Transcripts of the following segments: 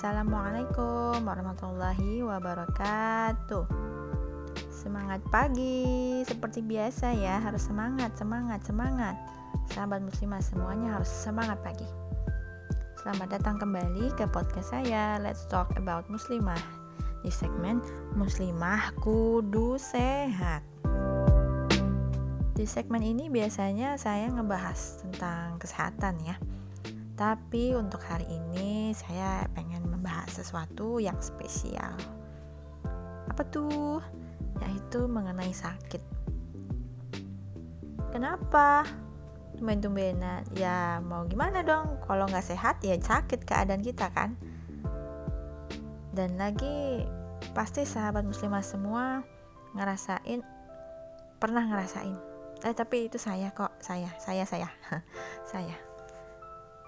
Assalamualaikum warahmatullahi wabarakatuh. Semangat pagi, seperti biasa ya, harus semangat, semangat, semangat. Sahabat muslimah semuanya harus semangat pagi. Selamat datang kembali ke podcast saya Let's Talk About Muslimah di segmen Muslimah Kudu Sehat. Di segmen ini biasanya saya ngebahas tentang kesehatan ya tapi untuk hari ini saya pengen membahas sesuatu yang spesial. Apa tuh? Yaitu mengenai sakit. Kenapa? Tumben-tumbenan. Ya mau gimana dong? Kalau nggak sehat ya sakit keadaan kita kan. Dan lagi pasti sahabat muslimah semua ngerasain pernah ngerasain. Eh tapi itu saya kok, saya, saya, saya, saya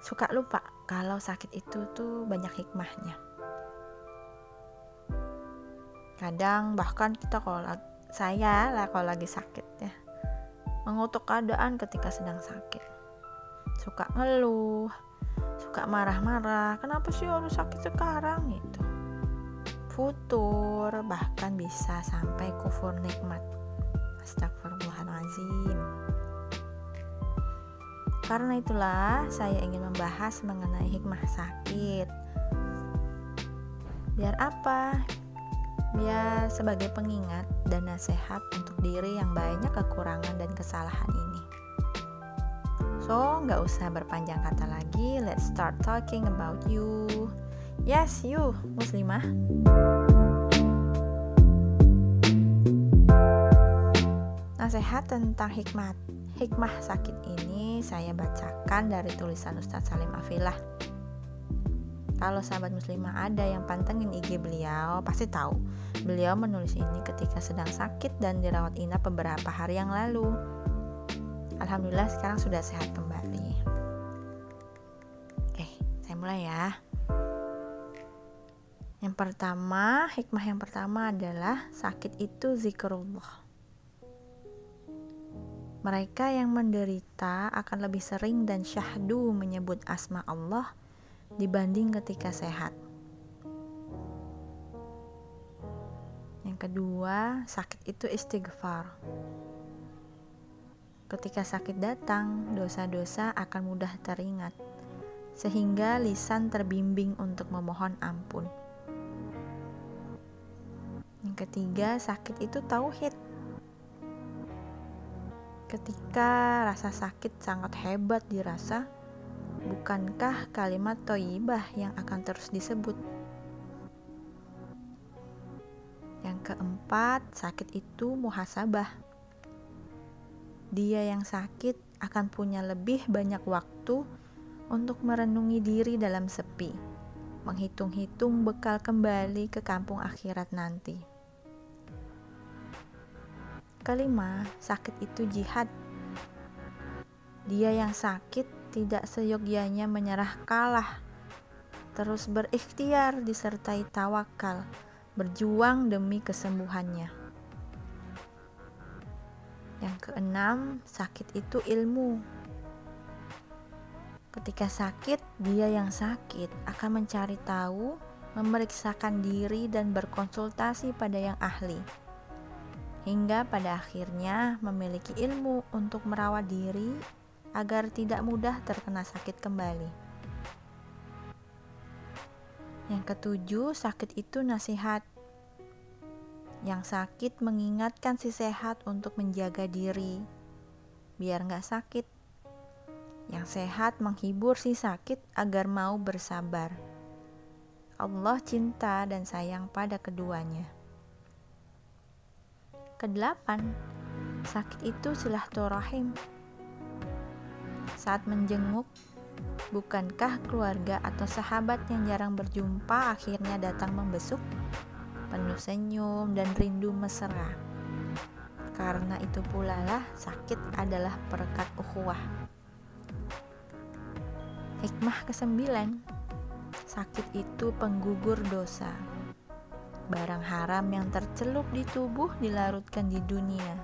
suka lupa kalau sakit itu tuh banyak hikmahnya. Kadang bahkan kita kalau saya lah kalau lagi sakit ya mengutuk keadaan ketika sedang sakit. Suka ngeluh, suka marah-marah, kenapa sih harus sakit sekarang gitu. Futur bahkan bisa sampai kufur nikmat. Astagfirullahaladzim. Karena itulah saya ingin membahas mengenai hikmah sakit. Biar apa? Biar sebagai pengingat dan nasihat untuk diri yang banyak kekurangan dan kesalahan ini. So, nggak usah berpanjang kata lagi, let's start talking about you. Yes, you, muslimah. Nasihat tentang hikmat hikmah sakit ini saya bacakan dari tulisan Ustadz Salim Afilah. Kalau sahabat muslimah ada yang pantengin IG beliau, pasti tahu. Beliau menulis ini ketika sedang sakit dan dirawat inap beberapa hari yang lalu. Alhamdulillah sekarang sudah sehat kembali. Oke, saya mulai ya. Yang pertama, hikmah yang pertama adalah sakit itu zikrullah. Mereka yang menderita akan lebih sering dan syahdu menyebut asma Allah dibanding ketika sehat. Yang kedua, sakit itu istighfar. Ketika sakit datang, dosa-dosa akan mudah teringat, sehingga lisan terbimbing untuk memohon ampun. Yang ketiga, sakit itu tauhid Ketika rasa sakit sangat hebat dirasa, bukankah kalimat toibah yang akan terus disebut? Yang keempat, sakit itu muhasabah. Dia yang sakit akan punya lebih banyak waktu untuk merenungi diri dalam sepi, menghitung-hitung bekal kembali ke kampung akhirat nanti. Kelima, sakit itu jihad. Dia yang sakit tidak seyogyanya menyerah kalah, terus berikhtiar disertai tawakal, berjuang demi kesembuhannya. Yang keenam, sakit itu ilmu. Ketika sakit, dia yang sakit akan mencari tahu, memeriksakan diri, dan berkonsultasi pada yang ahli hingga pada akhirnya memiliki ilmu untuk merawat diri agar tidak mudah terkena sakit kembali. Yang ketujuh, sakit itu nasihat. Yang sakit mengingatkan si sehat untuk menjaga diri, biar nggak sakit. Yang sehat menghibur si sakit agar mau bersabar. Allah cinta dan sayang pada keduanya. Kedelapan, sakit itu silaturahim. Saat menjenguk, bukankah keluarga atau sahabat yang jarang berjumpa akhirnya datang membesuk, penuh senyum dan rindu mesra? Karena itu pula lah sakit adalah perekat ukhuwah. Hikmah kesembilan, sakit itu penggugur dosa. Barang haram yang tercelup di tubuh dilarutkan di dunia.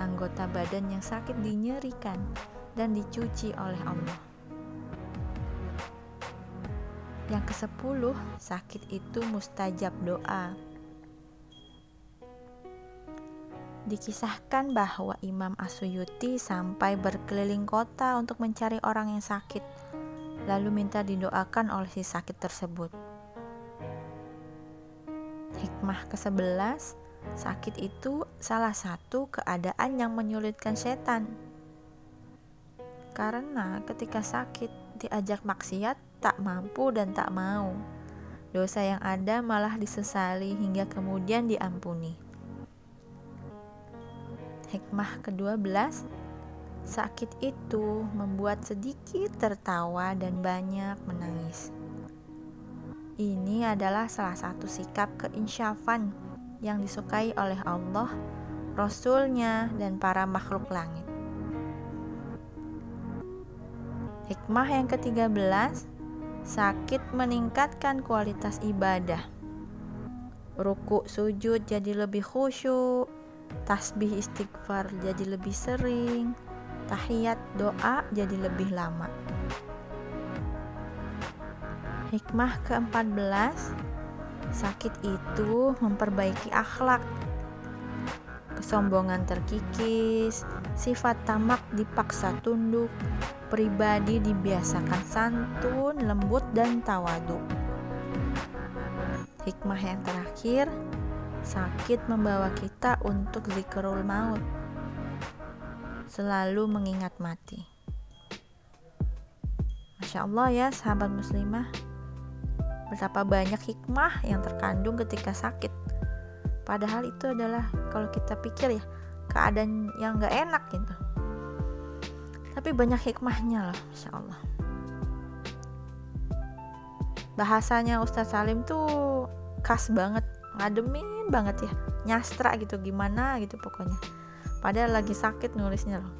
Anggota badan yang sakit dinyerikan dan dicuci oleh Allah. Yang ke-10, sakit itu mustajab doa. Dikisahkan bahwa Imam Asuyuti sampai berkeliling kota untuk mencari orang yang sakit, lalu minta didoakan oleh si sakit tersebut. Hikmah ke-11, sakit itu salah satu keadaan yang menyulitkan setan. Karena ketika sakit diajak maksiat tak mampu dan tak mau. Dosa yang ada malah disesali hingga kemudian diampuni. Hikmah ke-12 Sakit itu membuat sedikit tertawa dan banyak menangis. Ini adalah salah satu sikap keinsyafan yang disukai oleh Allah, Rasulnya, dan para makhluk langit. Hikmah yang ke-13 Sakit meningkatkan kualitas ibadah. Ruku sujud jadi lebih khusyuk, tasbih istighfar jadi lebih sering, tahiyat doa jadi lebih lama. Hikmah ke-14 Sakit itu memperbaiki akhlak Kesombongan terkikis Sifat tamak dipaksa tunduk Pribadi dibiasakan santun, lembut, dan tawadu Hikmah yang terakhir Sakit membawa kita untuk zikrul maut. Selalu mengingat mati. Masya Allah ya sahabat muslimah. Betapa banyak hikmah yang terkandung ketika sakit. Padahal itu adalah kalau kita pikir ya keadaan yang gak enak gitu. Tapi banyak hikmahnya loh, Masya Allah. Bahasanya Ustadz Salim tuh khas banget ngademin banget ya nyastra gitu gimana gitu pokoknya padahal lagi sakit nulisnya loh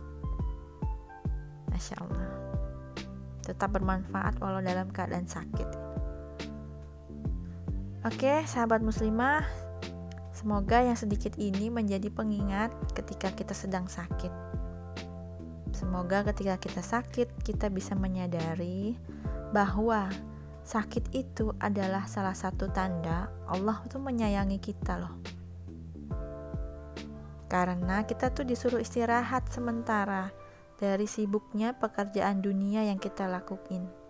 Masya Allah tetap bermanfaat walau dalam keadaan sakit Oke sahabat muslimah Semoga yang sedikit ini menjadi pengingat ketika kita sedang sakit Semoga ketika kita sakit kita bisa menyadari bahwa sakit itu adalah salah satu tanda Allah tuh menyayangi kita loh. Karena kita tuh disuruh istirahat sementara dari sibuknya pekerjaan dunia yang kita lakuin.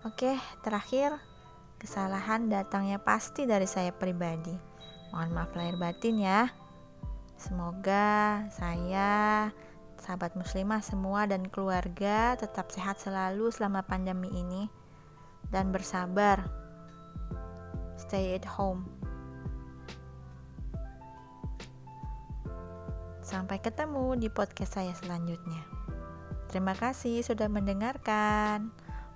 Oke, terakhir kesalahan datangnya pasti dari saya pribadi. Mohon maaf lahir batin ya. Semoga saya sahabat muslimah semua dan keluarga tetap sehat selalu selama pandemi ini dan bersabar. Stay at home. Sampai ketemu di podcast saya selanjutnya. Terima kasih sudah mendengarkan.